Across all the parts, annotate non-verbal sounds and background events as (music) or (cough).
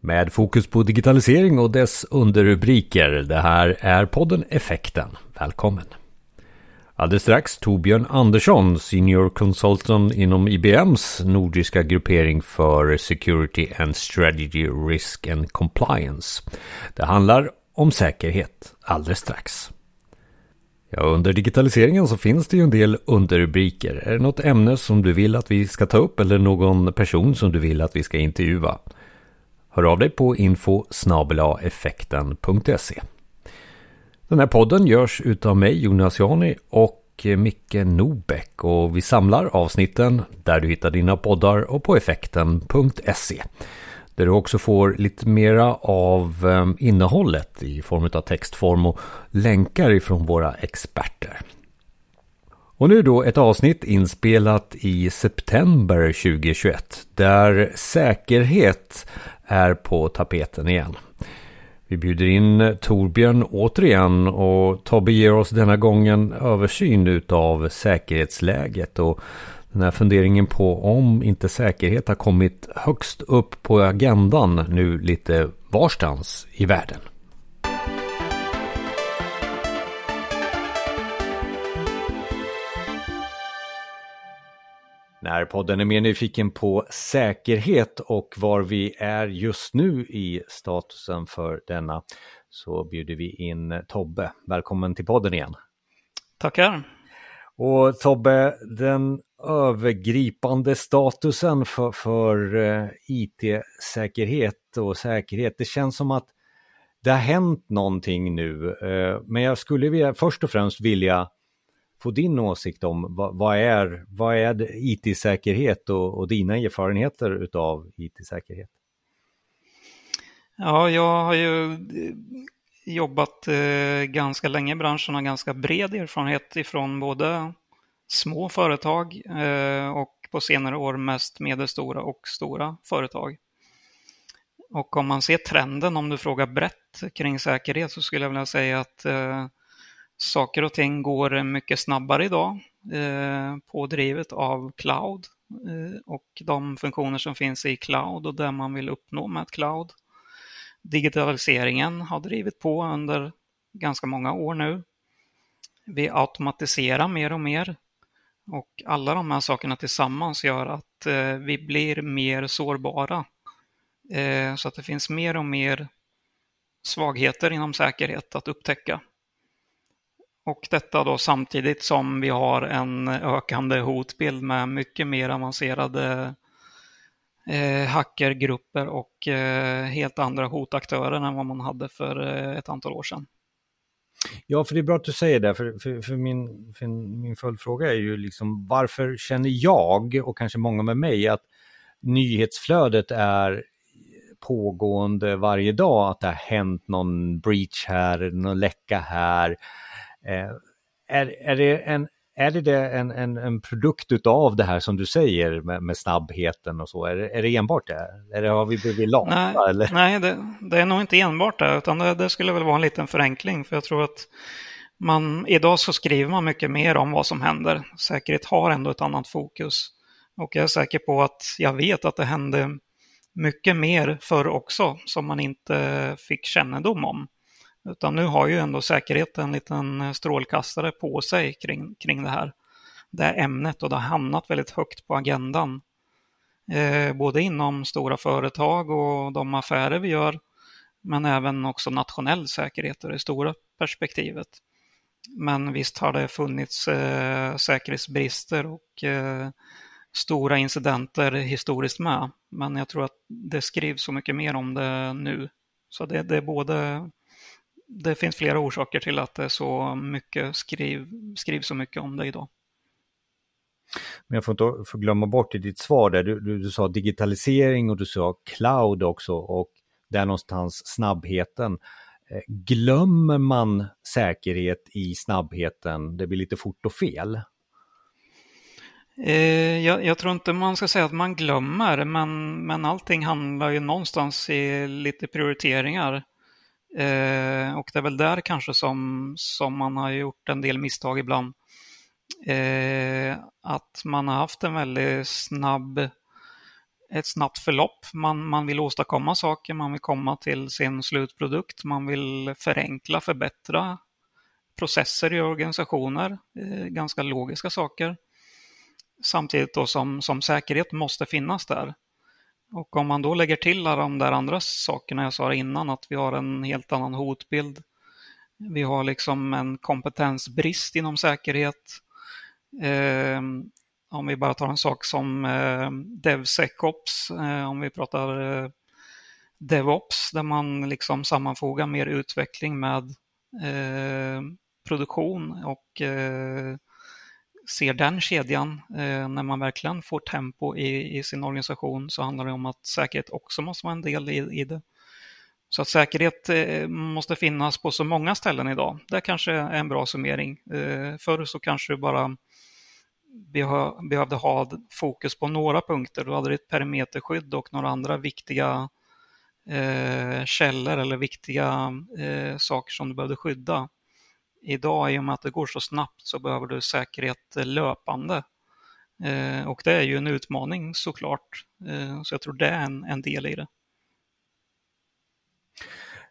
Med fokus på digitalisering och dess underrubriker. Det här är podden Effekten. Välkommen! Alldeles strax Torbjörn Andersson, Senior Consultant inom IBMs nordiska gruppering för Security and Strategy Risk and Compliance. Det handlar om säkerhet alldeles strax. Ja, under digitaliseringen så finns det ju en del underrubriker. Är det något ämne som du vill att vi ska ta upp eller någon person som du vill att vi ska intervjua? Hör av dig på info effekten.se. Den här podden görs utav mig Jonas Jani och eh, Micke Nobäck och vi samlar avsnitten där du hittar dina poddar och på effekten.se. Där du också får lite mera av eh, innehållet i form av textform och länkar ifrån våra experter. Och nu då ett avsnitt inspelat i september 2021 där säkerhet är på tapeten igen. Vi bjuder in eh, Torbjörn återigen och Tobbe ger oss denna gången översyn utav säkerhetsläget och den här funderingen på om inte säkerhet har kommit högst upp på agendan nu lite varstans i världen. När podden är mer nyfiken på säkerhet och var vi är just nu i statusen för denna så bjuder vi in Tobbe. Välkommen till podden igen. Tackar. Och Tobbe, den övergripande statusen för, för eh, IT-säkerhet och säkerhet, det känns som att det har hänt någonting nu. Eh, men jag skulle vilja, först och främst vilja få din åsikt om vad, vad är, vad är IT-säkerhet och, och dina erfarenheter av IT-säkerhet? Ja, jag har ju eh, jobbat eh, ganska länge i branschen och ganska bred erfarenhet ifrån både små företag eh, och på senare år mest medelstora och stora företag. Och om man ser trenden, om du frågar brett kring säkerhet, så skulle jag vilja säga att eh, saker och ting går mycket snabbare idag, eh, pådrivet av cloud eh, och de funktioner som finns i cloud och det man vill uppnå med cloud. Digitaliseringen har drivit på under ganska många år nu. Vi automatiserar mer och mer och alla de här sakerna tillsammans gör att eh, vi blir mer sårbara. Så att det finns mer och mer svagheter inom säkerhet att upptäcka. Och detta då samtidigt som vi har en ökande hotbild med mycket mer avancerade eh, hackergrupper och eh, helt andra hotaktörer än vad man hade för eh, ett antal år sedan. Ja, för det är bra att du säger det, för, för, för, min, för min följdfråga är ju liksom varför känner jag och kanske många med mig att nyhetsflödet är pågående varje dag, att det har hänt någon breach här, någon läcka här. Eh, är, är det en är det en, en, en produkt utav det här som du säger med, med snabbheten och så? Är det, är det enbart det? Eller har vi blivit lata? Nej, eller? nej det, det, är nog inte enbart det, utan det, det, skulle väl vara en liten förenkling. För jag tror att man, idag så skriver man mycket mer om vad som händer. Säkerhet har ändå ett annat fokus. Och jag är säker på att jag vet att det hände mycket mer förr också som man inte fick kännedom om. Utan nu har ju ändå säkerheten en liten eh, strålkastare på sig kring, kring det här, det här ämnet och det har hamnat väldigt högt på agendan. Eh, både inom stora företag och de affärer vi gör, men även också nationell säkerhet och det stora perspektivet. Men visst har det funnits eh, säkerhetsbrister och eh, stora incidenter historiskt med. Men jag tror att det skrivs så mycket mer om det nu. Så det, det är både det finns flera orsaker till att det så mycket skriv, skrivs så mycket om det idag. Men jag får inte får glömma bort i ditt svar där, du, du, du, sa digitalisering och du sa cloud också och där någonstans snabbheten. Eh, glömmer man säkerhet i snabbheten? Det blir lite fort och fel. Eh, jag, jag, tror inte man ska säga att man glömmer, men, men allting handlar ju någonstans i lite prioriteringar. Eh, och det är väl där kanske som, som man har gjort en del misstag ibland. Eh, att man har haft en väldigt snabb ett snabbt förlopp. Man, man vill åstadkomma saker, man vill komma till sin slutprodukt, man vill förenkla, förbättra processer i organisationer, eh, ganska logiska saker. Samtidigt då som, som säkerhet måste finnas där. Och om man då lägger till alla de där andra sakerna jag sa innan, att vi har en helt annan hotbild. Vi har liksom en kompetensbrist inom säkerhet. Eh, om vi bara tar en sak som eh, DevSecOps, eh, om vi pratar eh, DevOps, där man liksom sammanfogar mer utveckling med eh, produktion och eh, ser den kedjan, eh, när man verkligen får tempo i, i, sin organisation så handlar det om att säkerhet också måste vara en del i, i det. Så att säkerhet eh, måste finnas på så många ställen idag. Det kanske är en bra summering. Eh, förr så kanske du bara behövde ha fokus på några punkter. Du hade ett perimeterskydd och några andra viktiga eh, källor eller viktiga eh, saker som du behövde skydda. Idag, i och med att det går så snabbt, så behöver du säkerhet löpande. Eh, och det är ju en utmaning såklart. Eh, så jag tror det är en, en del i det.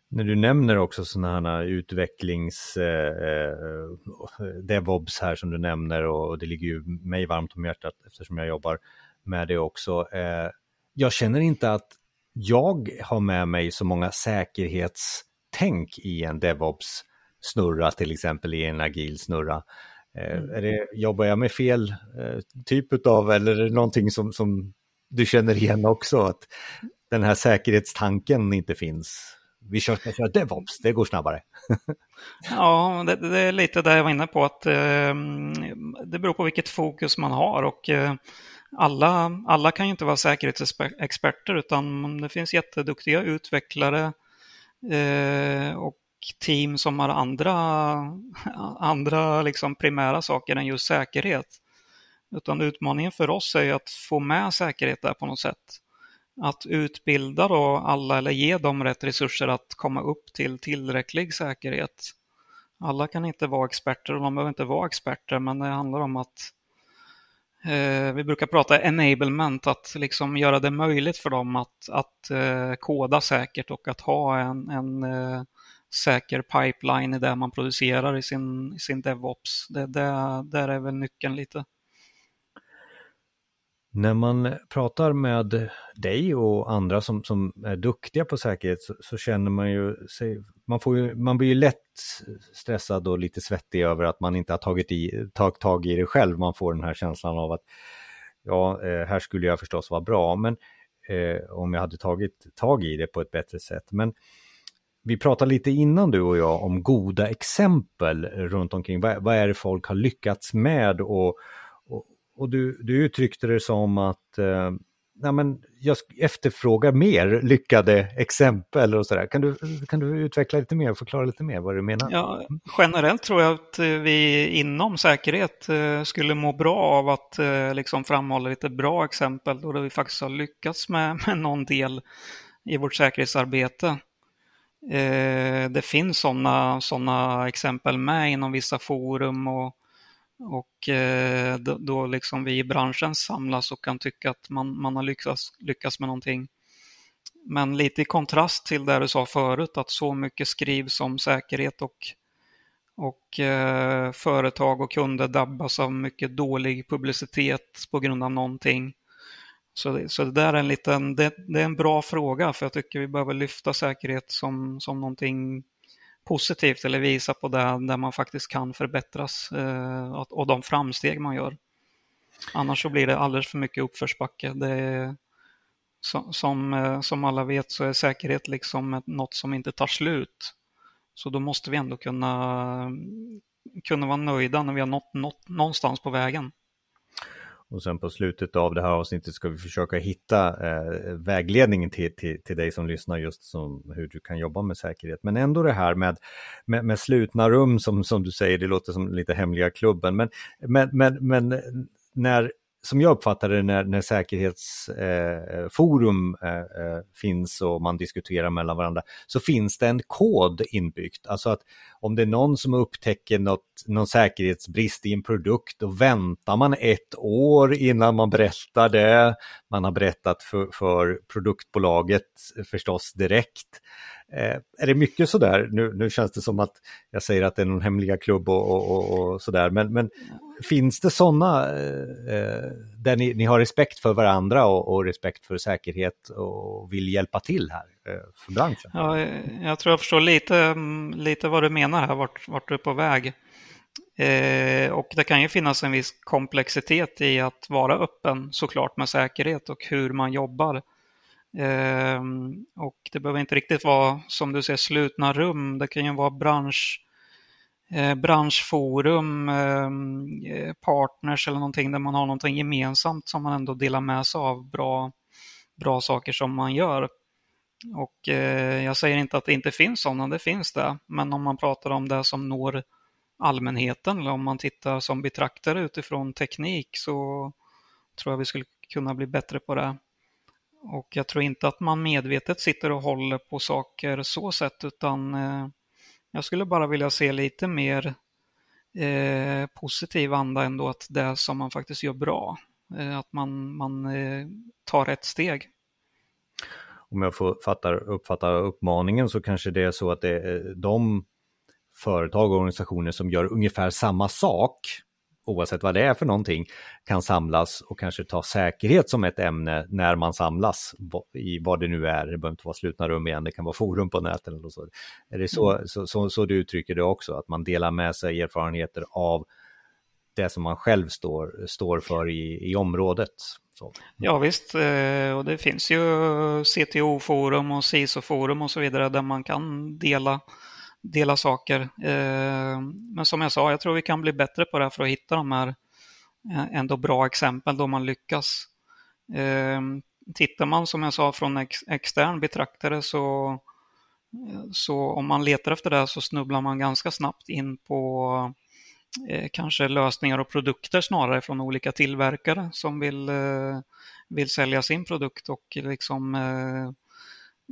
När du nämner också sådana här utvecklings eh, eh, DevOps här som du nämner och, och, det ligger ju mig varmt om hjärtat eftersom jag jobbar med det också. Eh, jag känner inte att jag har med mig så många säkerhetstänk i en DevOps snurra, till exempel i en agil snurra. Eh, mm. Är det, jobbar jag med fel eh, typ av, eller är det någonting som, som du känner igen också, att den här säkerhetstanken inte finns? Vi kör, vi kör DevOps, det går snabbare. (laughs) ja, det, det, är lite där jag var inne på, att eh, det beror på vilket fokus man har och eh, alla, alla kan ju inte vara säkerhetsexperter utan det finns jätteduktiga utvecklare eh, och team som har andra, andra liksom primära saker än just säkerhet. Utan utmaningen för oss är att få med säkerhet där på något sätt. Att utbilda då alla eller ge dem rätt resurser att komma upp till tillräcklig säkerhet. Alla kan inte vara experter och de behöver inte vara experter men det handlar om att eh, vi brukar prata enablement, att liksom göra det möjligt för dem att, att eh, koda säkert och att ha en, en eh, säker pipeline i det man producerar i sin, i sin DevOps. Det, det, där är väl nyckeln lite. När man pratar med dig och andra som, som är duktiga på säkerhet så, så känner man ju sig, man, får ju, man blir ju lätt stressad och lite svettig över att man inte har tagit, i, tagit tag i det själv. Man får den här känslan av att ja, eh, här skulle jag förstås vara bra, men eh, om jag hade tagit tag i det på ett bättre sätt. Men vi pratade lite innan du och jag om goda exempel runt omkring. Vad, vad är det folk har lyckats med? Och, och, och du, du uttryckte det som att eh, nej men jag efterfrågar mer lyckade exempel och sådär. Kan du, kan du utveckla lite mer och förklara lite mer vad du menar? Ja, generellt tror jag att eh, vi inom säkerhet eh, skulle må bra av att eh, liksom framhålla lite bra exempel då vi faktiskt har lyckats med, (laughs) med någon del i vårt säkerhetsarbete. Eh, det finns sådana såna exempel med inom vissa forum och, och eh, då, då liksom vi i branschen samlas och kan tycka att man, man har lyckats, lyckats med någonting. Men lite i kontrast till det du sa förut, att så mycket skrivs om säkerhet och, och eh, företag och kunder drabbas av mycket dålig publicitet på grund av någonting. Så det, så det där är en liten, det, det, är en bra fråga för jag tycker vi behöver lyfta säkerhet som, som någonting positivt eller visa på det där man faktiskt kan förbättras eh, och, och de framsteg man gör. Annars så blir det alldeles för mycket uppförsbacke. Det är, som, som, eh, som alla vet så är säkerhet liksom något som inte tar slut. Så då måste vi ändå kunna, kunna vara nöjda när vi har nått, nått någonstans på vägen. Och sen på slutet av det här avsnittet ska vi försöka hitta eh, vägledningen till, till, till dig som lyssnar just som hur du kan jobba med säkerhet. Men ändå det här med, med, med slutna rum som, som du säger, det låter som lite hemliga klubben. Men, men, men, men när som jag uppfattar det när, när säkerhetsforum eh, eh, eh, finns och man diskuterar mellan varandra, så finns det en kod inbyggt. Alltså att om det är någon som upptäcker något, någon säkerhetsbrist i en produkt, då väntar man ett år innan man berättar det. Man har berättat för, för produktbolaget eh, förstås direkt. Eh, är det mycket sådär, nu, nu känns det som att jag säger att det är någon hemliga klubb och, och, och, och sådär, men, men finns det sådana eh, eh, där ni, ni, har respekt för varandra och, och, respekt för säkerhet och vill hjälpa till här eh, för branschen? Ja, jag tror jag förstår lite, mm, lite vad du menar här, vart, vart du är på väg. Eh, och det kan ju finnas en viss komplexitet i att vara öppen såklart med säkerhet och hur man jobbar. Ehm, och det behöver inte riktigt vara, som du säger, slutna rum. Det kan ju vara bransch, eh, branschforum, ehm, eh, partners eller någonting där man har någonting gemensamt som man ändå delar med sig av bra, bra saker som man gör. Och eh, jag säger inte att det inte finns sådana, det finns det. Men om man pratar om det som når allmänheten eller om man tittar som betraktare utifrån teknik så tror jag vi skulle kunna bli bättre på det. Och jag tror inte att man medvetet sitter och håller på saker så sätt, utan eh, jag skulle bara vilja se lite mer eh, positiv anda ändå att det som man faktiskt gör bra, eh, att man, man eh, tar rätt steg. Om jag får fattar, uppfattar uppmaningen så kanske det är så att det är eh, de företag och organisationer som gör ungefär samma sak oavsett vad det är för någonting, kan samlas och kanske ta säkerhet som ett ämne när man samlas i vad det nu är. Det behöver inte vara slutna rum igen, det kan vara forum på nätet eller så. Är det så, mm. så, så, så, du uttrycker det också, att man delar med sig erfarenheter av det som man själv står, står för i, i området? Så. Ja visst, eh, och det finns ju CTO-forum och CISO-forum och så vidare där man kan dela dela saker. Eh, men som jag sa, jag tror vi kan bli bättre på det här för att hitta de här eh, ändå bra exempel då man lyckas. Eh, tittar man som jag sa från ex extern betraktare så, så om man letar efter det så snubblar man ganska snabbt in på kanske lösningar och produkter snarare från olika tillverkare som vill, vill sälja sin produkt och liksom eh,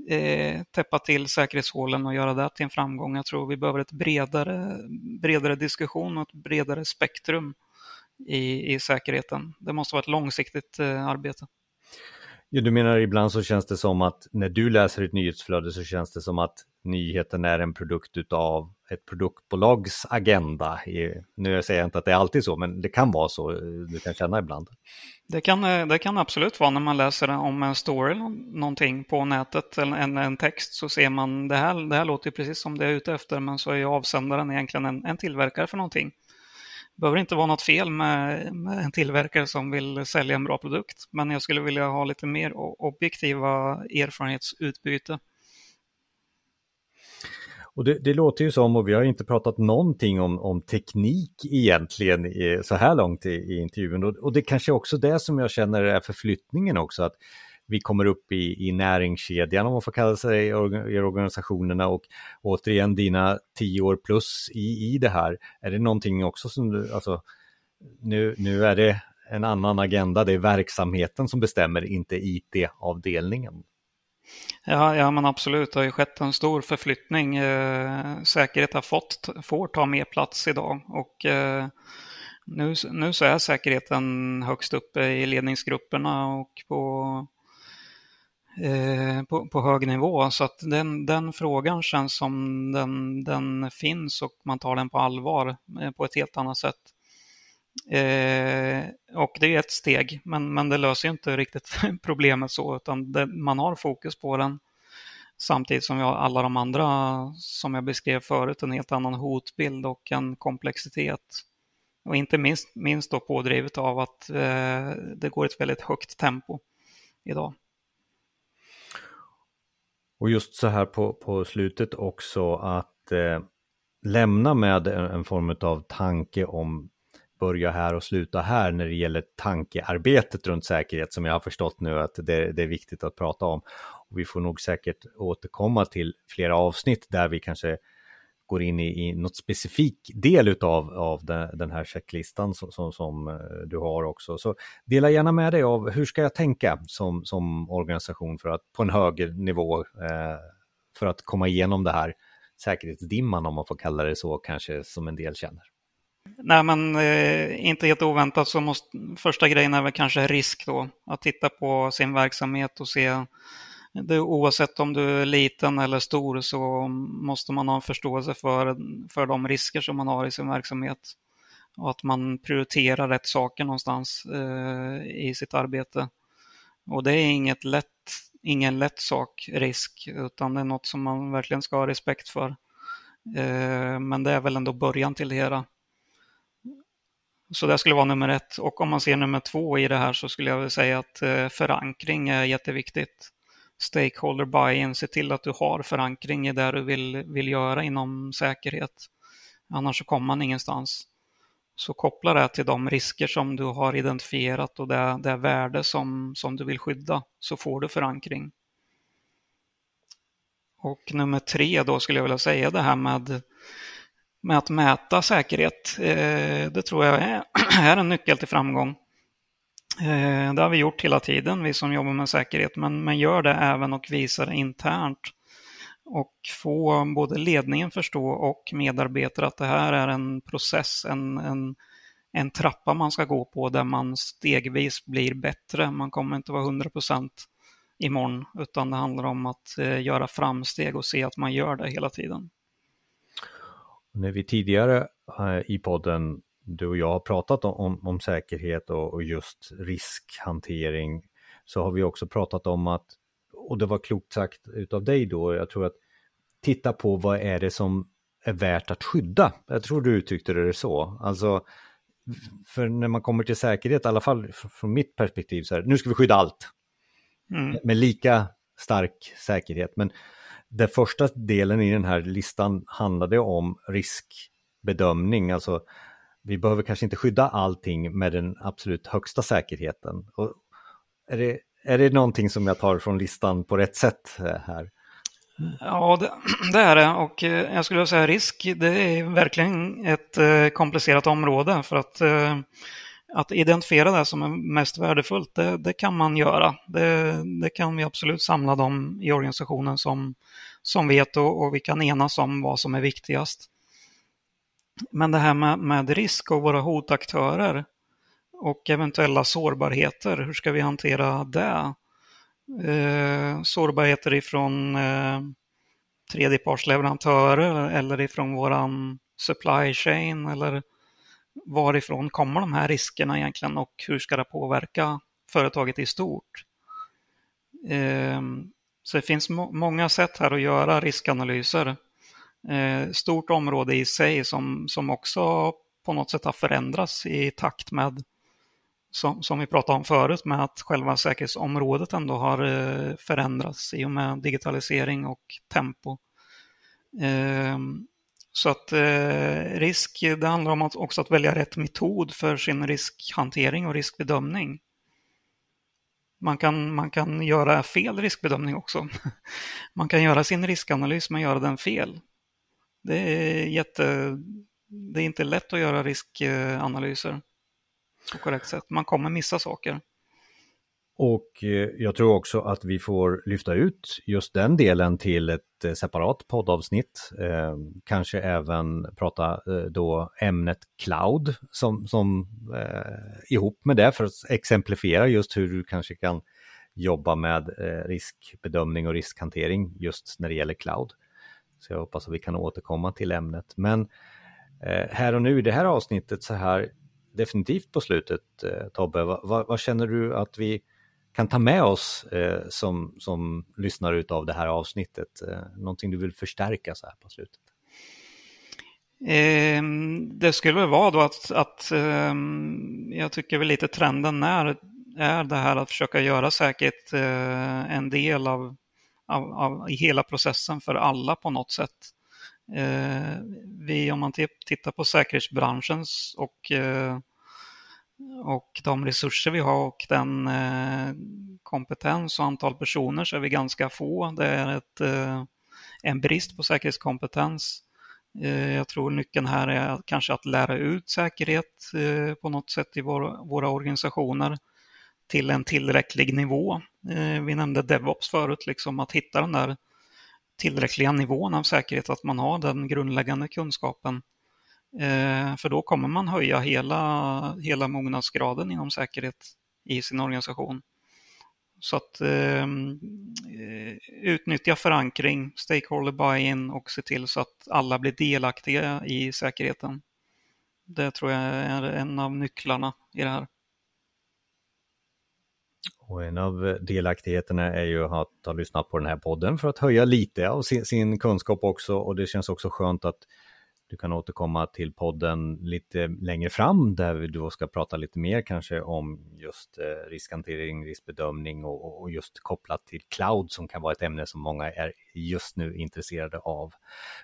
Eh, täppa till säkerhetshålen och göra det till en framgång. Jag tror vi behöver ett bredare, bredare diskussion och ett bredare spektrum i, i säkerheten. Det måste vara ett långsiktigt eh, arbete. Ja, du menar ibland så känns det som att när du läser ett nyhetsflöde så känns det som att nyheten är en produkt utav ett produktbolags agenda. Nu säger jag inte att det är alltid så, men det kan vara så. Eh, du kan känna ibland. Det kan, eh, det kan absolut vara när man läser om en story någonting på nätet eller en, en text så ser man det här, det här låter precis som det är ute efter men så är avsändaren egentligen en, en tillverkare för någonting. Det behöver inte vara något fel med, med, en tillverkare som vill sälja en bra produkt men jag skulle vilja ha lite mer objektiva erfarenhetsutbyte och det, det, låter ju som, och vi har inte pratat någonting om, om teknik egentligen i, så här långt i, i intervjun. Och, och, det kanske också det som jag känner är förflyttningen också, att vi kommer upp i, i näringskedjan om man får kalla sig i organisationerna och återigen dina tio år plus i, i det här. Är det någonting också som du, alltså nu, nu är det en annan agenda, det är verksamheten som bestämmer, inte IT-avdelningen. Ja, ja, men absolut. Det har ju skett en stor förflyttning. Eh, säkerhet har fått, får ta mer plats idag. Och eh, nu, nu så är säkerheten högst uppe i ledningsgrupperna och på, eh, på, på, hög nivå. Så att den, den frågan känns som den, den finns och man tar den på allvar eh, på ett helt annat sätt. Eh, och det är ett steg, men, men det löser inte riktigt (laughs) problemet så, utan det, man har fokus på den. Samtidigt som vi har alla de andra, som jag beskrev förut, en helt annan hotbild och en komplexitet. Och inte minst, minst då pådrivet av att eh, det går ett väldigt högt tempo idag. Och just så här på, på slutet också att eh, lämna med en, en form av tanke om börja här och sluta här när det gäller tankearbetet runt säkerhet som jag har förstått nu att det, det är viktigt att prata om. Och vi får nog säkert återkomma till flera avsnitt där vi kanske går in i, i något specifik del utav, av den, den här checklistan som, som, som, eh, du har också. Så dela gärna med dig av hur ska jag tänka som, som organisation för att på en högre nivå eh, för att komma igenom det här säkerhetsdimman om man får kalla det så kanske som en del känner. Nej, men eh, inte helt oväntat så måste första grejen är väl kanske risk då. Att titta på sin verksamhet och se det, oavsett om du är liten eller stor så måste man ha en förståelse för, för de risker som man har i sin verksamhet. Och att man prioriterar rätt saker någonstans eh, i sitt arbete. Och det är inget lätt, ingen lätt sak, risk, utan det är något som man verkligen ska ha respekt för. Eh, men det är väl ändå början till det hela. Så det skulle vara nummer ett. Och om man ser nummer två i det här så skulle jag säga att eh, förankring är jätteviktigt stakeholder buy-in, se till att du har förankring i det du vill, vill göra inom säkerhet. Annars så kommer man ingenstans. Så koppla det till de risker som du har identifierat och det, det värde som, som du vill skydda, så får du förankring. Och nummer tre då skulle jag vilja säga det här med, med att mäta säkerhet. Eh, det tror jag är, (clears throat) är en nyckel till framgång. Eh, det har vi gjort hela tiden, vi som jobbar med säkerhet, men, men gör det även och visar det internt. Och få både ledningen förstå och medarbetare att det här är en process, en, en, en trappa man ska gå på där man stegvis blir bättre. Man kommer inte vara 100 imorgon, utan det handlar om att eh, göra framsteg och se att man gör det hela tiden. När vi tidigare eh, i podden du och jag har pratat om, om säkerhet och, och, just riskhantering så har vi också pratat om att, och det var klokt sagt utav dig då, jag tror att titta på vad är det som är värt att skydda. Jag tror du uttryckte det så. Alltså, för när man kommer till säkerhet, i alla fall från mitt perspektiv, så här, nu ska vi skydda allt. Mm. Med lika stark säkerhet. Men den första delen i den här listan handlade om riskbedömning, alltså vi behöver kanske inte skydda allting med den absolut högsta säkerheten. Och är, det, är det någonting som jag tar från listan på rätt sätt eh, här? Ja, det, (clears throat) det är det. Och eh, jag skulle säga risk, det är verkligen ett eh, komplicerat område. För att, att identifiera det som är mest värdefullt, det, det kan man göra. Det, det, kan vi absolut samla dem i organisationen som, som vet och, och vi kan enas om vad som är viktigast. Men det här med, med risk och våra hotaktörer och eventuella sårbarheter, hur ska vi hantera det? Eh, sårbarheter ifrån eh, tredjepartsleverantörer eller ifrån våran supply chain eller varifrån kommer de här riskerna egentligen och hur ska det påverka företaget i stort? Eh, så det finns må många sätt här att göra riskanalyser eh, Eh, stort område i sig som, som också på något sätt har förändrats i takt med, som, som vi pratade om förut, med att själva säkerhetsområdet ändå har eh, förändrats i och med digitalisering och tempo. Eh, så att eh, risk, det handlar om att också att välja rätt metod för sin riskhantering och riskbedömning. Man kan, man kan göra fel riskbedömning också. (laughs) Man kan göra sin riskanalys men göra den fel. Det är, jätte, det är inte lätt att göra riskanalyser på korrekt sätt. Man kommer missa saker. Och eh, jag tror också att vi får lyfta ut just den delen till ett eh, separat poddavsnitt. Eh, kanske även prata eh, då ämnet cloud som, som eh, ihop med det för att exemplifiera just hur du kanske kan jobba med eh, riskbedömning och riskhantering just när det gäller cloud. Så jag hoppas att vi kan återkomma till ämnet. Men eh, här och nu i det här avsnittet så här definitivt på slutet eh, Tobbe, vad, vad, känner du att vi kan ta med oss eh, som, som lyssnare utav det här avsnittet? Eh, någonting du vill förstärka så här på slutet? Eh, det skulle väl vara då att, att eh, jag tycker väl lite trenden är, är det här att försöka göra säkert eh, en del av av, av, i hela processen för alla på något sätt. Eh, vi, om man tittar på säkerhetsbranschens och, eh, och de resurser vi har och den eh, kompetens och antal personer så är vi ganska få. Det är ett, eh, en brist på säkerhetskompetens. Eh, jag tror nyckeln här är kanske att lära ut säkerhet eh, på något sätt i våra organisationer till en tillräcklig nivå. Eh, vi nämnde DevOps förut, liksom att hitta den där tillräckliga nivån av säkerhet, att man har den grundläggande kunskapen. Eh, för då kommer man höja hela, hela mognadsgraden inom säkerhet i sin organisation. Så att ehm, eh, utnyttja förankring, stakeholder buy-in och se till så att alla blir delaktiga i säkerheten. Det tror jag är en av nycklarna i det här. Och en av delaktigheterna är ju att ha lyssnat på den här podden för att höja lite av sin, sin, kunskap också och det känns också skönt att du kan återkomma till podden lite längre fram där vi då ska prata lite mer kanske om just eh, riskhantering, riskbedömning och, och just kopplat till cloud som kan vara ett ämne som många är just nu intresserade av.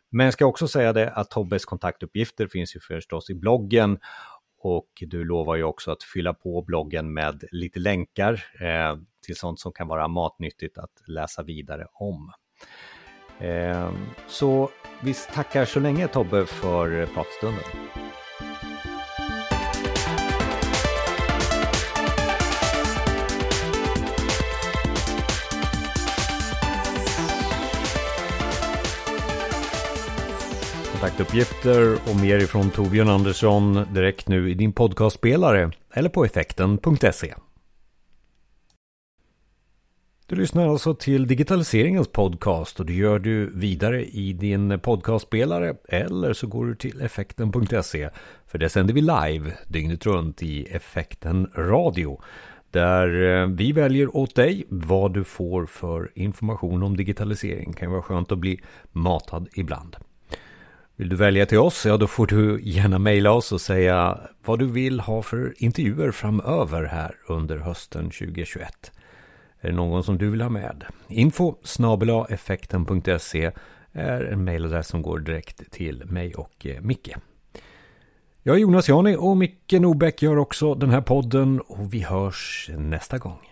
Men jag ska också säga det att Tobbes kontaktuppgifter finns ju förstås i bloggen och du lovar ju också att fylla på bloggen med lite länkar eh, till sånt som kan vara matnyttigt att läsa vidare om. Eh, så vi tackar så länge Tobbe för pratstunden. Kontaktuppgifter och mer ifrån Torbjörn Andersson direkt nu i din podcastspelare eller på effekten.se. Du lyssnar alltså till digitaliseringens podcast och det gör du vidare i din podcastspelare eller så går du till effekten.se för det sänder vi live dygnet runt i Effekten Radio där eh, vi väljer åt dig vad du får för information om digitalisering. Det kan vara skönt att bli matad ibland. Vill du välja till oss, ja då får du gärna mejla oss och säga vad du vill ha för intervjuer framöver här under hösten 2021. Är det någon som du vill ha med? Info effekten.se är en mejladress som går direkt till mig och eh, Micke. Jag är Jonas Jani och Micke Nobäck gör också den här podden och vi hörs nästa gång.